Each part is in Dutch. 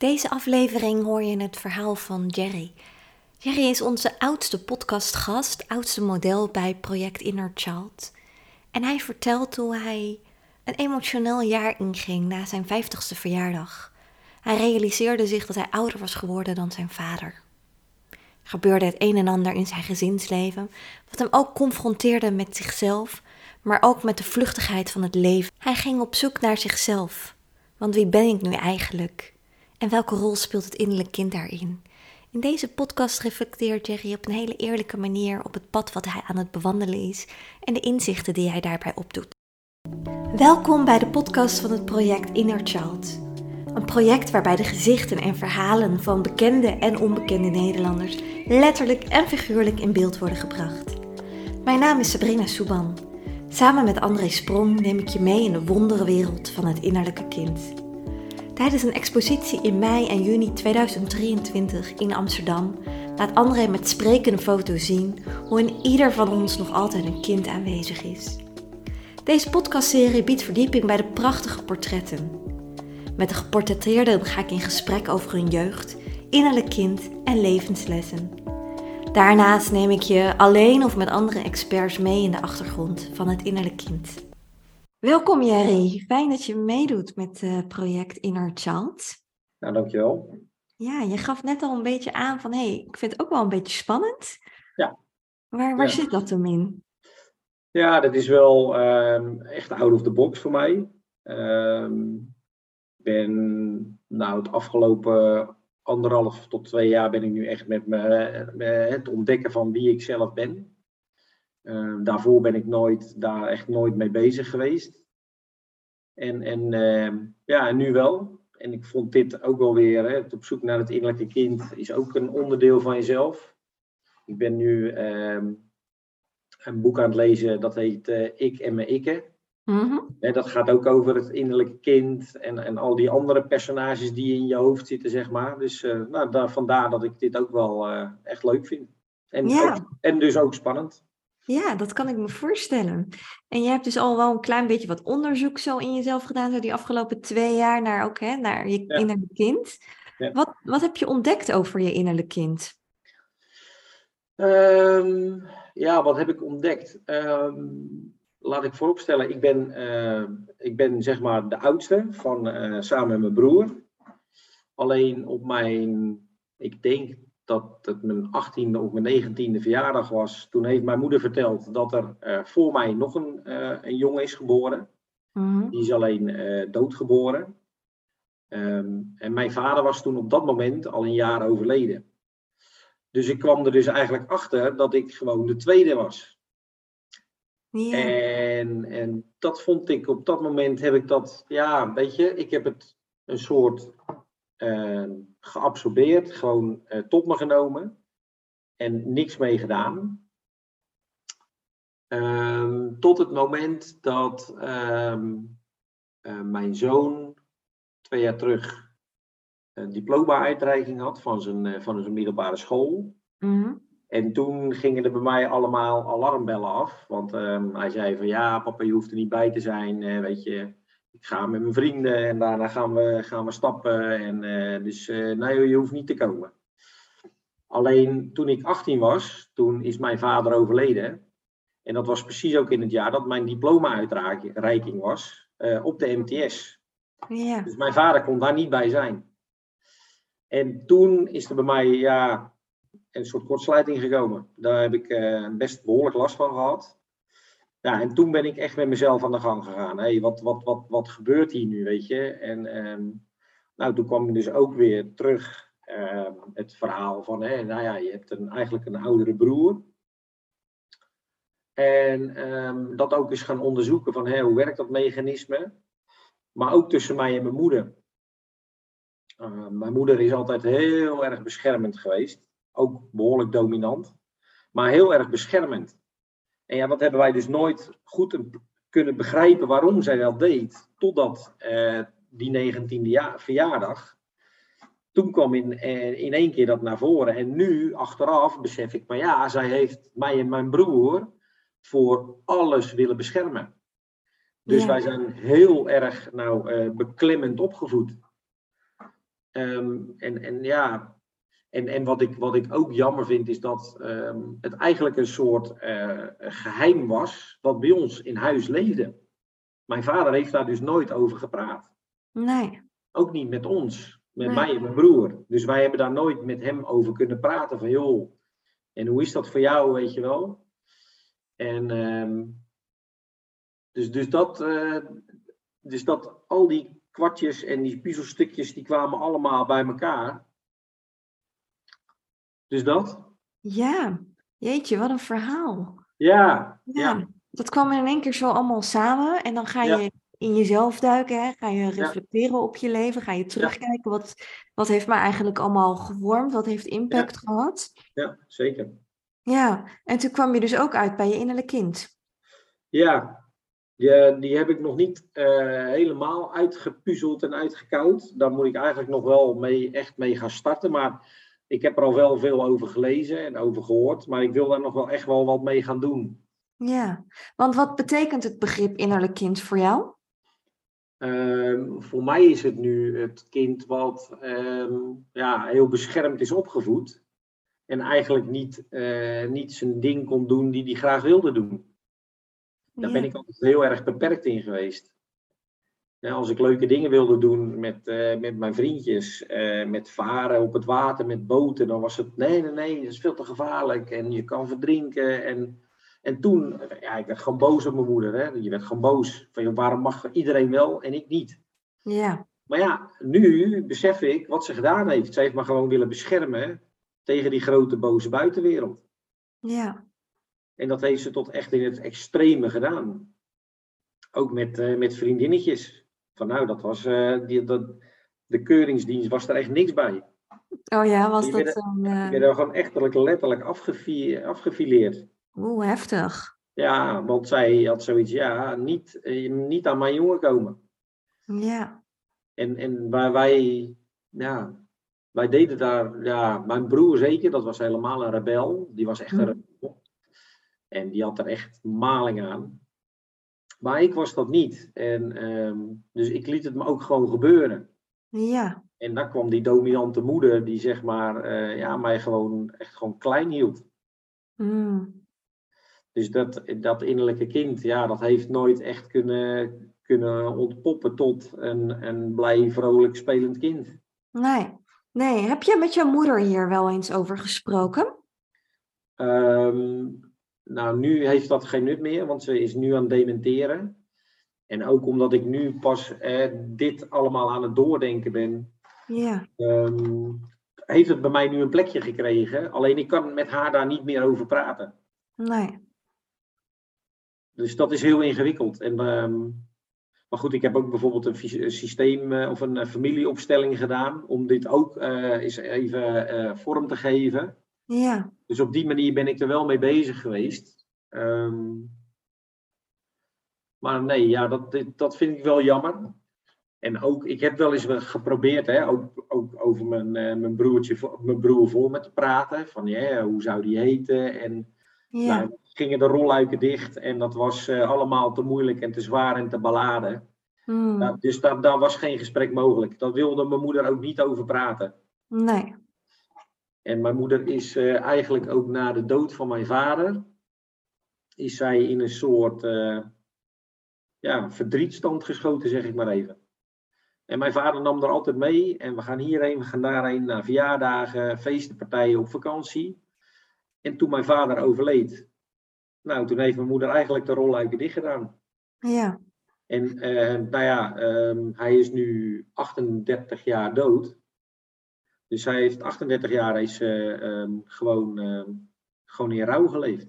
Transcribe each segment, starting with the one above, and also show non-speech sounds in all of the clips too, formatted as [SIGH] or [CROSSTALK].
Deze aflevering hoor je het verhaal van Jerry. Jerry is onze oudste podcastgast, oudste model bij Project Inner Child. En hij vertelt hoe hij een emotioneel jaar inging na zijn 50ste verjaardag. Hij realiseerde zich dat hij ouder was geworden dan zijn vader. Er gebeurde het een en ander in zijn gezinsleven, wat hem ook confronteerde met zichzelf, maar ook met de vluchtigheid van het leven. Hij ging op zoek naar zichzelf. Want wie ben ik nu eigenlijk? En welke rol speelt het innerlijk kind daarin? In deze podcast reflecteert Jerry op een hele eerlijke manier op het pad wat hij aan het bewandelen is en de inzichten die hij daarbij opdoet. Welkom bij de podcast van het project Inner Child. Een project waarbij de gezichten en verhalen van bekende en onbekende Nederlanders letterlijk en figuurlijk in beeld worden gebracht. Mijn naam is Sabrina Souban. Samen met André Sprong neem ik je mee in de wonderenwereld van het innerlijke kind. Tijdens een expositie in mei en juni 2023 in Amsterdam laat André met sprekende foto's zien hoe in ieder van ons nog altijd een kind aanwezig is. Deze podcastserie biedt verdieping bij de prachtige portretten. Met de geportretteerden ga ik in gesprek over hun jeugd, innerlijk kind en levenslessen. Daarnaast neem ik je alleen of met andere experts mee in de achtergrond van het innerlijk kind. Welkom Jerry, fijn dat je meedoet met het project Inner Child. Nou, dankjewel. Ja, je gaf net al een beetje aan van, hé, hey, ik vind het ook wel een beetje spannend. Ja. Waar, waar zit dat dan in? Ja, dat is wel um, echt out of the box voor mij. Um, ben nou het afgelopen anderhalf tot twee jaar ben ik nu echt met, me, met het ontdekken van wie ik zelf ben. Uh, daarvoor ben ik nooit, daar echt nooit mee bezig geweest. En, en uh, ja, nu wel. En ik vond dit ook wel weer, hè, het op zoek naar het innerlijke kind is ook een onderdeel van jezelf. Ik ben nu uh, een boek aan het lezen, dat heet uh, Ik en mijn ikke. Mm-hmm. dat gaat ook over het innerlijke kind en, en al die andere personages die in je hoofd zitten, zeg maar. Dus uh, nou, daar, vandaar dat ik dit ook wel uh, echt leuk vind. En, ook, en dus ook spannend. Ja, dat kan ik me voorstellen. En je hebt dus al wel een klein beetje wat onderzoek zo in jezelf gedaan, zo die afgelopen twee jaar, naar, ook, hè, naar je Ja. innerlijk kind. Ja. Wat, wat heb je ontdekt over je innerlijk kind? Ehm, ja, wat heb ik ontdekt? Ehm, laat ik vooropstellen, ik ben, eh, ik ben zeg maar de oudste van eh, samen met mijn broer. Alleen op mijn, ik denk dat het mijn 18e of mijn 19e verjaardag was. Toen heeft mijn moeder verteld dat er eh, voor mij nog een, eh, een jongen is geboren. Mhm. Die is alleen eh, doodgeboren. Ehm, en mijn vader was toen op dat moment al een jaar overleden. Dus ik kwam er dus eigenlijk achter dat ik gewoon de tweede was. Ja. En, en dat vond ik op dat moment heb ik dat, ja, weet je, ik heb het een soort geabsorbeerd, gewoon eh, tot me genomen en niks mee gedaan. Ehm, tot het moment dat ehm, eh, mijn zoon twee jaar terug een diploma-uitreiking had van zijn, eh, van zijn middelbare school. Mhm. En toen gingen er bij mij allemaal alarmbellen af. Want ehm, hij zei van ja, papa, je hoeft er niet bij te zijn. weet je, ik ga met mijn vrienden en daarna gaan we, gaan we stappen. En, eh, dus eh, nee, je hoeft niet te komen. Alleen toen ik 18 was, toen is mijn vader overleden. En dat was precies ook in het jaar dat mijn diploma-uitreiking was eh, op de MTS. Ja. Dus mijn vader kon daar niet bij zijn. En toen is er bij mij ja, een soort kortsluiting gekomen. Daar heb ik best behoorlijk last van gehad. Ja, en toen ben ik echt met mezelf aan de gang gegaan. Hé, wat, wat, wat, wat gebeurt hier nu, weet je? En ehm, nou, toen kwam ik dus ook weer terug ehm, het verhaal van, hè, nou ja, je hebt een, eigenlijk een oudere broer. En ehm, dat ook eens gaan onderzoeken van, hè, hoe werkt dat mechanisme? Maar ook tussen mij en mijn moeder. Mijn moeder is altijd heel erg beschermend geweest. Ook behoorlijk dominant. Maar heel erg beschermend. En ja, dat hebben wij dus nooit goed kunnen begrijpen waarom zij dat deed. Totdat uh, die 19e jaar, verjaardag. Toen kwam in, uh, in één keer dat naar voren. En nu, achteraf, besef ik, maar ja, zij heeft mij en mijn broer voor alles willen beschermen. Dus Ja. wij zijn heel erg nou, uh, beklemmend opgevoed. Ehm, en, en ja, en, en wat, ik, wat ik ook jammer vind, is dat ehm, het eigenlijk een soort eh, geheim was, wat bij ons in huis leefde. Mijn vader heeft daar dus nooit over gepraat. Nee. Ook niet met ons, met Nee. mij en mijn broer. Dus wij hebben daar nooit met hem over kunnen praten van, joh, en hoe is dat voor jou, weet je wel? En ehm, dus, dus, dat, eh, dus dat al die kwartjes en die puzzelstukjes, die kwamen allemaal bij elkaar. Dus dat? Ja, jeetje, wat een verhaal. Ja, Ja, ja, dat kwam in één keer zo allemaal samen. En dan ga Ja. je in jezelf duiken, hè? Ga je reflecteren op je leven, ga je terugkijken. Wat, wat heeft mij eigenlijk allemaal gevormd? Wat heeft impact gehad? ja, zeker. Ja, en toen kwam je dus ook uit bij je innerlijk kind. Ja, die, die heb ik nog niet eh, helemaal uitgepuzzeld en uitgekoud. Daar moet ik eigenlijk nog wel mee, echt mee gaan starten. Maar ik heb er al wel veel over gelezen en over gehoord. Maar ik wil daar nog wel echt wel wat mee gaan doen. Ja, want wat betekent het begrip innerlijk kind voor jou? Ehm, voor mij is het nu het kind wat ehm, ja, heel beschermd is opgevoed. En eigenlijk niet, eh, niet zijn ding kon doen die hij graag wilde doen. Daar ben ik altijd heel erg beperkt in geweest. Als ik leuke dingen wilde doen met, eh, met mijn vriendjes, eh, met varen op het water, met boten, dan was het nee, nee, nee, dat is veel te gevaarlijk en je kan verdrinken. En, en toen, ja, ik werd gewoon boos op mijn moeder. Hè? Je werd gewoon boos van waarom mag iedereen wel en ik niet. Ja, Maar ja, nu besef ik wat ze gedaan heeft. Ze heeft me gewoon willen beschermen tegen die grote boze buitenwereld. ja, En dat heeft ze tot echt in het extreme gedaan. Ook met, eh, met vriendinnetjes. Van nou, dat was, eh, die, dat, de keuringsdienst was er echt niks bij. Oh ja, was Die dat werden- zo'n... Die eh, werden gewoon echt letterlijk afgefi- afgefileerd. Oeh, heftig. Ja, want zij had zoiets, ja, niet, eh, niet aan mijn jongen komen. Ja, En, en waar wij, ja, wij deden daar, ja, mijn broer zeker, dat was helemaal een rebel. Die was echt een Mhm. rebel. En die had er echt maling aan. Maar ik was dat niet. En, ehm, dus ik liet het me ook gewoon gebeuren. ja, En dan kwam die dominante moeder, die zeg maar, eh, ja, mij gewoon echt gewoon klein hield. Mm, Dus dat, dat innerlijke kind, ja, dat heeft nooit echt kunnen, kunnen ontpoppen tot een, een blij, vrolijk spelend kind. nee. Nee, heb je met jouw moeder hier wel eens over gesproken? Ehm, nou, nu heeft dat geen nut meer, want ze is nu aan het dementeren. En ook omdat ik nu pas eh, dit allemaal aan het doordenken ben, Ja, ehm, heeft het bij mij nu een plekje gekregen. Alleen ik kan met haar daar niet meer over praten. nee. Dus dat is heel ingewikkeld. En, ehm, maar goed, ik heb ook bijvoorbeeld een, systeem eh, of een eh, familieopstelling gedaan om dit ook eh, eens even vorm te geven. Ja, Dus op die manier ben ik er wel mee bezig geweest. Ehm, maar nee, ja, dat, dat vind ik wel jammer. En ook, ik heb wel eens geprobeerd, hè, ook, ook over mijn, eh, mijn, broertje, mijn broer voor me te praten. Van ja, hoe zou die heten? En ja, nou, gingen de rolluiken dicht en dat was eh, allemaal te moeilijk en te zwaar en te beladen. mm, Nou, dus daar, daar was geen gesprek mogelijk. Daar wilde mijn moeder ook niet over praten. nee. En mijn moeder is eh, eigenlijk ook na de dood van mijn vader, is zij in een soort eh, ja, verdrietstand geschoten, zeg ik maar even. En mijn vader nam er altijd mee en we gaan hierheen, we gaan daarheen, naar verjaardagen, feesten, partijen, op vakantie. En toen mijn vader overleed, nou, toen heeft mijn moeder eigenlijk de rolluiken dicht gedaan. Ja, En eh, nou ja, ehm, hij is nu 38 jaar dood. Dus hij heeft 38 jaar is, eh, ehm, gewoon, ehm, gewoon in rouw geleefd.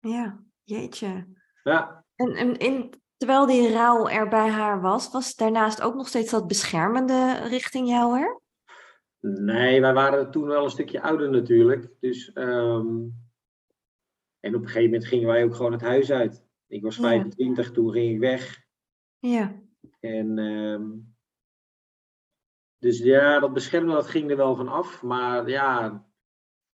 ja, jeetje. Ja, En, en in, terwijl die rouw er bij haar was, was daarnaast ook nog steeds dat beschermende richting jou er? nee, wij waren toen wel een stukje ouder natuurlijk. Dus, ehm, en op een gegeven moment gingen wij ook gewoon het huis uit. Ik was Ja. 25, toen ging ik weg. Ja, En ehm, dus ja, dat beschermen dat ging er wel van af. Maar ja,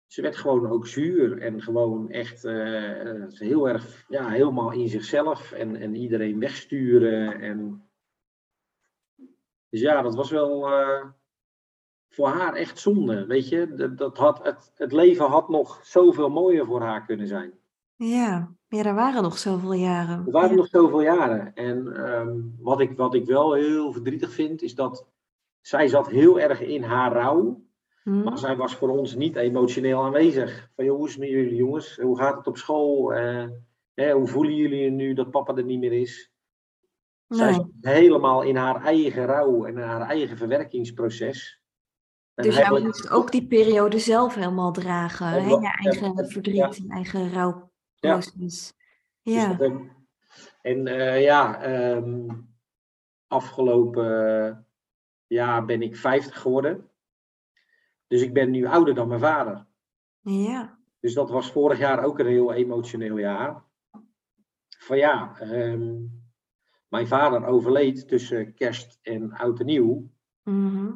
ze werd gewoon ook zuur en gewoon echt eh, heel erg, ja, helemaal in zichzelf en, en iedereen wegsturen. En... Dus ja, dat was wel, eh, voor haar echt zonde. Weet je, dat, dat had, het, het leven had nog zoveel mooier voor haar kunnen zijn. Ja, ja er waren nog zoveel jaren. Er waren ja. nog zoveel jaren. En ehm, wat, ik, wat ik wel heel verdrietig vind, is dat zij zat heel erg in haar rouw. Hm? Maar zij was voor ons niet emotioneel aanwezig. Van joh, hoe is het met jullie jongens? Hoe gaat het op school? Eh, hè, hoe voelen jullie je nu dat papa er niet meer is? Zij zat helemaal in haar eigen rouw en haar eigen verwerkingsproces. En Dus jij moest ook die periode zelf helemaal dragen. Hè? Je eigen ja, verdriet ja. en eigen rouwproces. Ja. dat heb- en eh, ja, ehm, afgelopen jaar ben ik 50 geworden. Dus ik ben nu ouder dan mijn vader. ja. Dus dat was vorig jaar ook een heel emotioneel jaar. Van ja, ehm, mijn vader overleed tussen kerst en oud en nieuw. Mhm.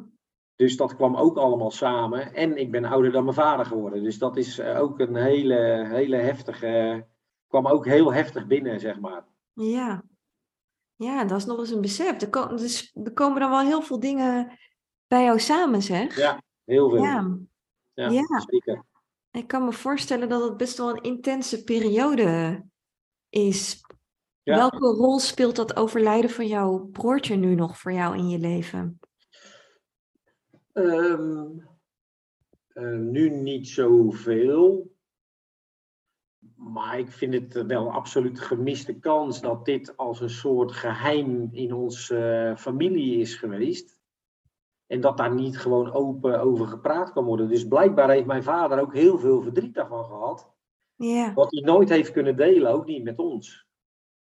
Dus dat kwam ook allemaal samen. En ik ben ouder dan mijn vader geworden. Dus dat is eh, ook een hele, hele heftige. kwam ook heel heftig binnen, zeg maar. Ja. Ja, dat is nog eens een besef. Er, ko- dus, er komen dan wel heel veel dingen bij jou samen, zeg. Ja, heel veel. Ja. Ja, ja. zeker. Ik kan me voorstellen dat het best wel een intense periode is. Ja. Welke rol speelt dat overlijden van jouw broertje nu nog voor jou in je leven? Ehm, eh, nu niet zoveel. Maar ik vind het wel absoluut gemiste kans dat dit als een soort geheim in onze eh, familie is geweest. En dat daar niet gewoon open over gepraat kan worden. Dus blijkbaar heeft mijn vader ook heel veel verdriet daarvan gehad. Wat hij nooit heeft kunnen delen, ook niet met ons.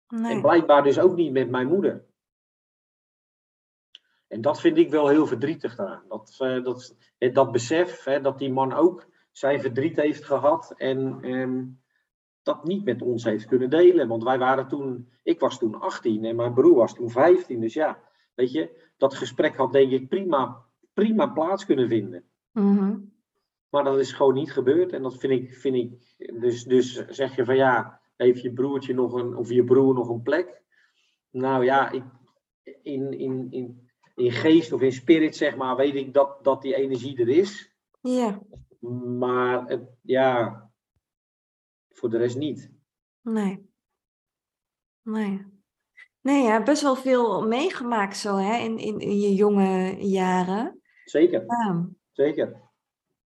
En nee. blijkbaar dus ook niet met mijn moeder. En dat vind ik wel heel verdrietig daaraan. Dat, eh, dat, eh, dat besef hè, dat die man ook zijn verdriet heeft gehad en ehm, dat niet met ons heeft kunnen delen. Want wij waren toen, ik was toen 18 en mijn broer was toen 15. Dus ja, weet je, dat gesprek had denk ik prima, prima plaats kunnen vinden. Mhm. Maar dat is gewoon niet gebeurd. En dat vind ik, vind ik dus, dus zeg je van ja, heeft je broertje nog een, of je broer nog een plek? Nou ja, ik, in, in, in, in geest of in spirit zeg maar, weet ik dat, dat die energie er is. Ja, Maar het, ja, voor de rest niet. nee. Nee. Nee, ja, best wel veel meegemaakt zo, hè, in, in, in je jonge jaren. Zeker, Ja. zeker.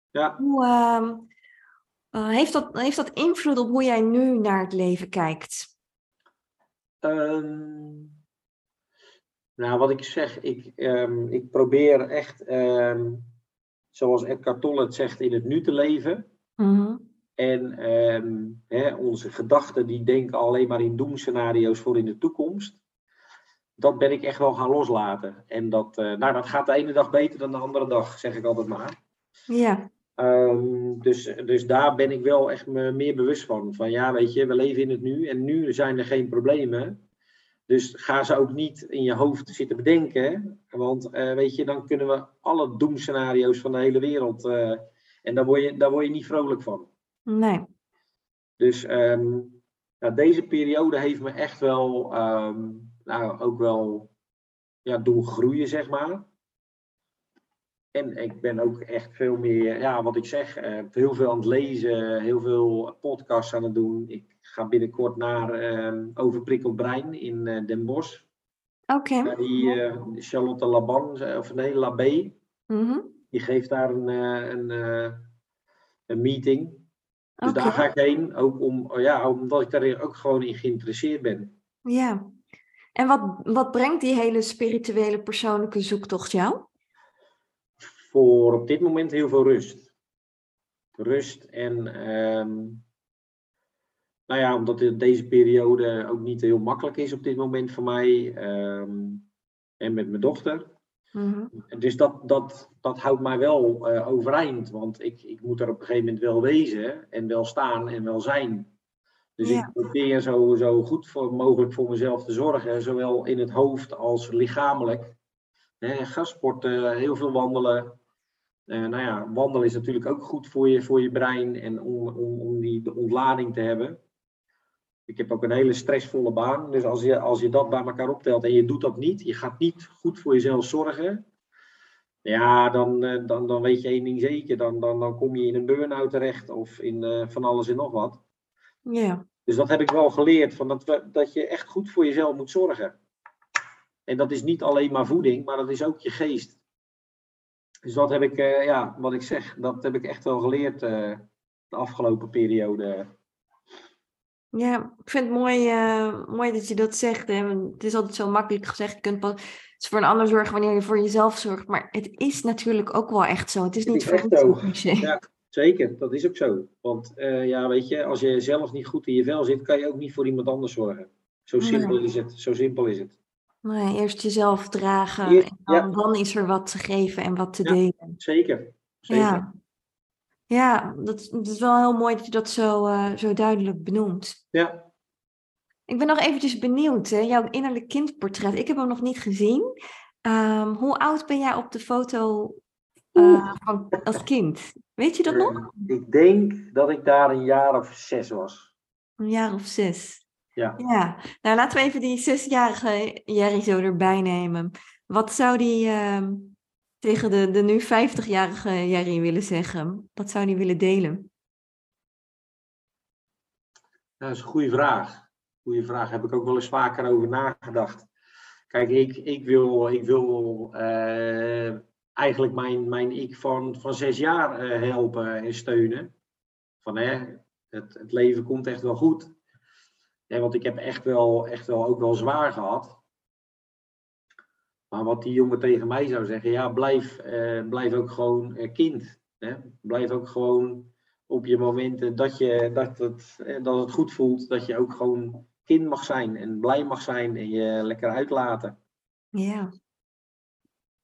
Ja, Hoe, ehm, eh, heeft dat, heeft dat invloed op hoe jij nu naar het leven kijkt? Ehm, nou, wat ik zeg, ik, ehm, ik probeer echt, zoals Eckhart Tolle het zegt, in het nu te leven. Mhm. En ehm, hè, onze gedachten die denken alleen maar in doemscenario's voor in de toekomst. Dat ben ik echt wel gaan loslaten. En dat, eh, nou, dat gaat de ene dag beter dan de andere dag, zeg ik altijd maar. Ja, Ehm, dus, dus daar ben ik wel echt me meer bewust van. Van ja, weet je, we leven in het nu en nu zijn er geen problemen. Dus ga ze ook niet in je hoofd zitten bedenken. Want eh, weet je, dan kunnen we alle doemscenario's van de hele wereld. eh, en daar word, je, daar word je niet vrolijk van. Nee. Dus ehm, nou, deze periode heeft me echt wel, ehm, nou, ook wel ja, doen groeien, zeg maar. En ik ben ook echt veel meer, ja, wat ik zeg, eh, heel veel aan het lezen, heel veel podcasts aan het doen. Ik ga binnenkort naar ehm, Overprikkeld Brein in eh, Den Bosch. Oké. Die eh, Charlotte Laban, of nee, Labé, Mhm. die geeft daar een, een, een meeting. Dus daar ga ik heen, ook om, ja, omdat ik daar ook gewoon in geïnteresseerd ben. Ja. En wat, wat brengt die hele spirituele persoonlijke zoektocht jou? Voor op dit moment heel veel rust. Rust en, ehm, nou ja, omdat deze periode ook niet heel makkelijk is op dit moment voor mij. ehm, en met mijn dochter. Mhm. Dus dat, dat, dat houdt mij wel eh, overeind. Want ik, ik moet er op een gegeven moment wel wezen en wel staan en wel zijn. Dus Ja. ik probeer zo, zo goed voor, mogelijk voor mezelf te zorgen. Zowel in het hoofd als lichamelijk. Hè, ga sporten, heel veel wandelen. Eh, nou ja, wandelen is natuurlijk ook goed voor je, voor je brein en om, om, om die de ontlading te hebben. Ik heb ook een hele stressvolle baan. Dus als je, als je dat bij elkaar optelt en je doet dat niet, je gaat niet goed voor jezelf zorgen, Ja, dan, eh, dan, dan weet je één ding zeker. Dan, dan, dan kom je in een burn-out terecht of in eh, van alles en nog wat. Ja. Dus dat heb ik wel geleerd, van dat, we, dat je echt goed voor jezelf moet zorgen. En dat is niet alleen maar voeding, maar dat is ook je geest. Dus dat heb ik, eh, ja, wat ik zeg, dat heb ik echt wel geleerd de afgelopen periode. Ja, ik vind het mooi, eh, mooi dat je dat zegt. Hè? Het is altijd zo makkelijk gezegd. Je kunt pas het is voor een ander zorgen wanneer je voor jezelf zorgt. Maar het is natuurlijk ook wel echt zo. Het is niet voor zo. Ja, zeker, dat is ook zo. Want eh, ja, weet je, als je zelf niet goed in je vel zit, kan je ook niet voor iemand anders zorgen. Zo Nee. simpel is het. Zo simpel is het. Nee, eerst jezelf dragen. En dan, ja. dan is er wat te geven en wat te Ja. delen. Zeker. Zeker. Ja, ja dat, dat is wel heel mooi dat je dat zo, eh, zo duidelijk benoemt. Ja. Ik ben nog eventjes benieuwd, hè? jouw innerlijk kindportret. Ik heb hem nog niet gezien. Ehm, hoe oud ben jij op de foto eh, van, als kind? Weet je dat nog? Eh, Ik denk dat ik daar een jaar of zes was. Een jaar of zes. Ja. Ja, nou laten we even die zesjarige Jerry zo erbij nemen. Wat zou die ehm, tegen de, de nu 50-jarige Jerry willen zeggen? Wat zou die willen delen? Dat is een goede vraag. Goede vraag. Heb ik ook wel eens vaker over nagedacht. Kijk, ik, ik wil, ik wil eh, eigenlijk mijn, mijn ik van, van zes jaar eh, helpen en steunen. Van hè, het, het leven komt echt wel goed. Ja, want ik heb echt wel, echt wel ook wel zwaar gehad. Maar wat die jongen tegen mij zou zeggen, ja, blijf, eh, blijf ook gewoon eh, kind. Hè? Blijf ook gewoon op je momenten dat, je, dat, het, eh, dat het goed voelt, dat je ook gewoon kind mag zijn en blij mag zijn en je lekker uitlaten. Ja.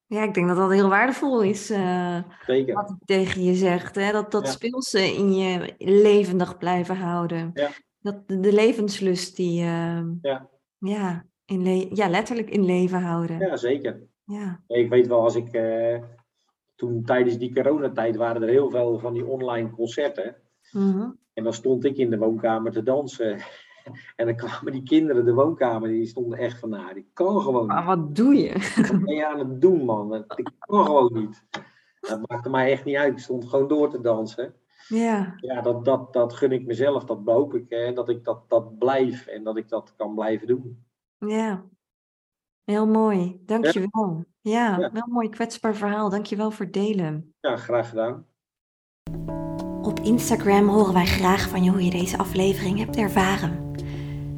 Ja, ik denk dat dat heel waardevol is, Zeker. wat hij tegen je zegt. Hè? Dat, dat Ja. speelse in je levendig blijven houden. Ja. Dat, de, de levenslust die, Ja. ja, in ja, letterlijk in leven houden. Ja, zeker. Ja. Ik weet wel, als ik eh, toen tijdens die coronatijd waren er heel veel van die online concerten. Mhm. En dan stond ik in de woonkamer te dansen. [LAUGHS] En dan kwamen die kinderen de woonkamer, die stonden echt van, nou, die kan gewoon Maar wat doe je? Wat ben je aan het doen, man? Ik kan gewoon niet. Dat maakte mij echt niet uit. Ik stond gewoon door te dansen. Ja. Ja, dat, dat, dat gun ik mezelf, dat hoop ik. Hè, dat ik dat, dat blijf en dat ik dat kan blijven doen. Ja, heel mooi. Dankjewel. Ja, Ja. wel een mooi kwetsbaar verhaal. Dankjewel voor het delen. Ja, graag gedaan. Op Instagram horen wij graag van je hoe je deze aflevering hebt ervaren.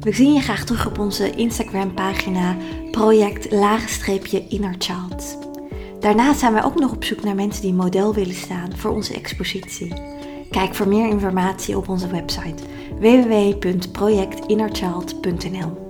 We zien je graag terug op onze Instagram pagina project inner child. Daarnaast zijn wij ook nog op zoek naar mensen die model willen staan voor onze expositie. Kijk voor meer informatie op onze website www.projectinnerchild.nl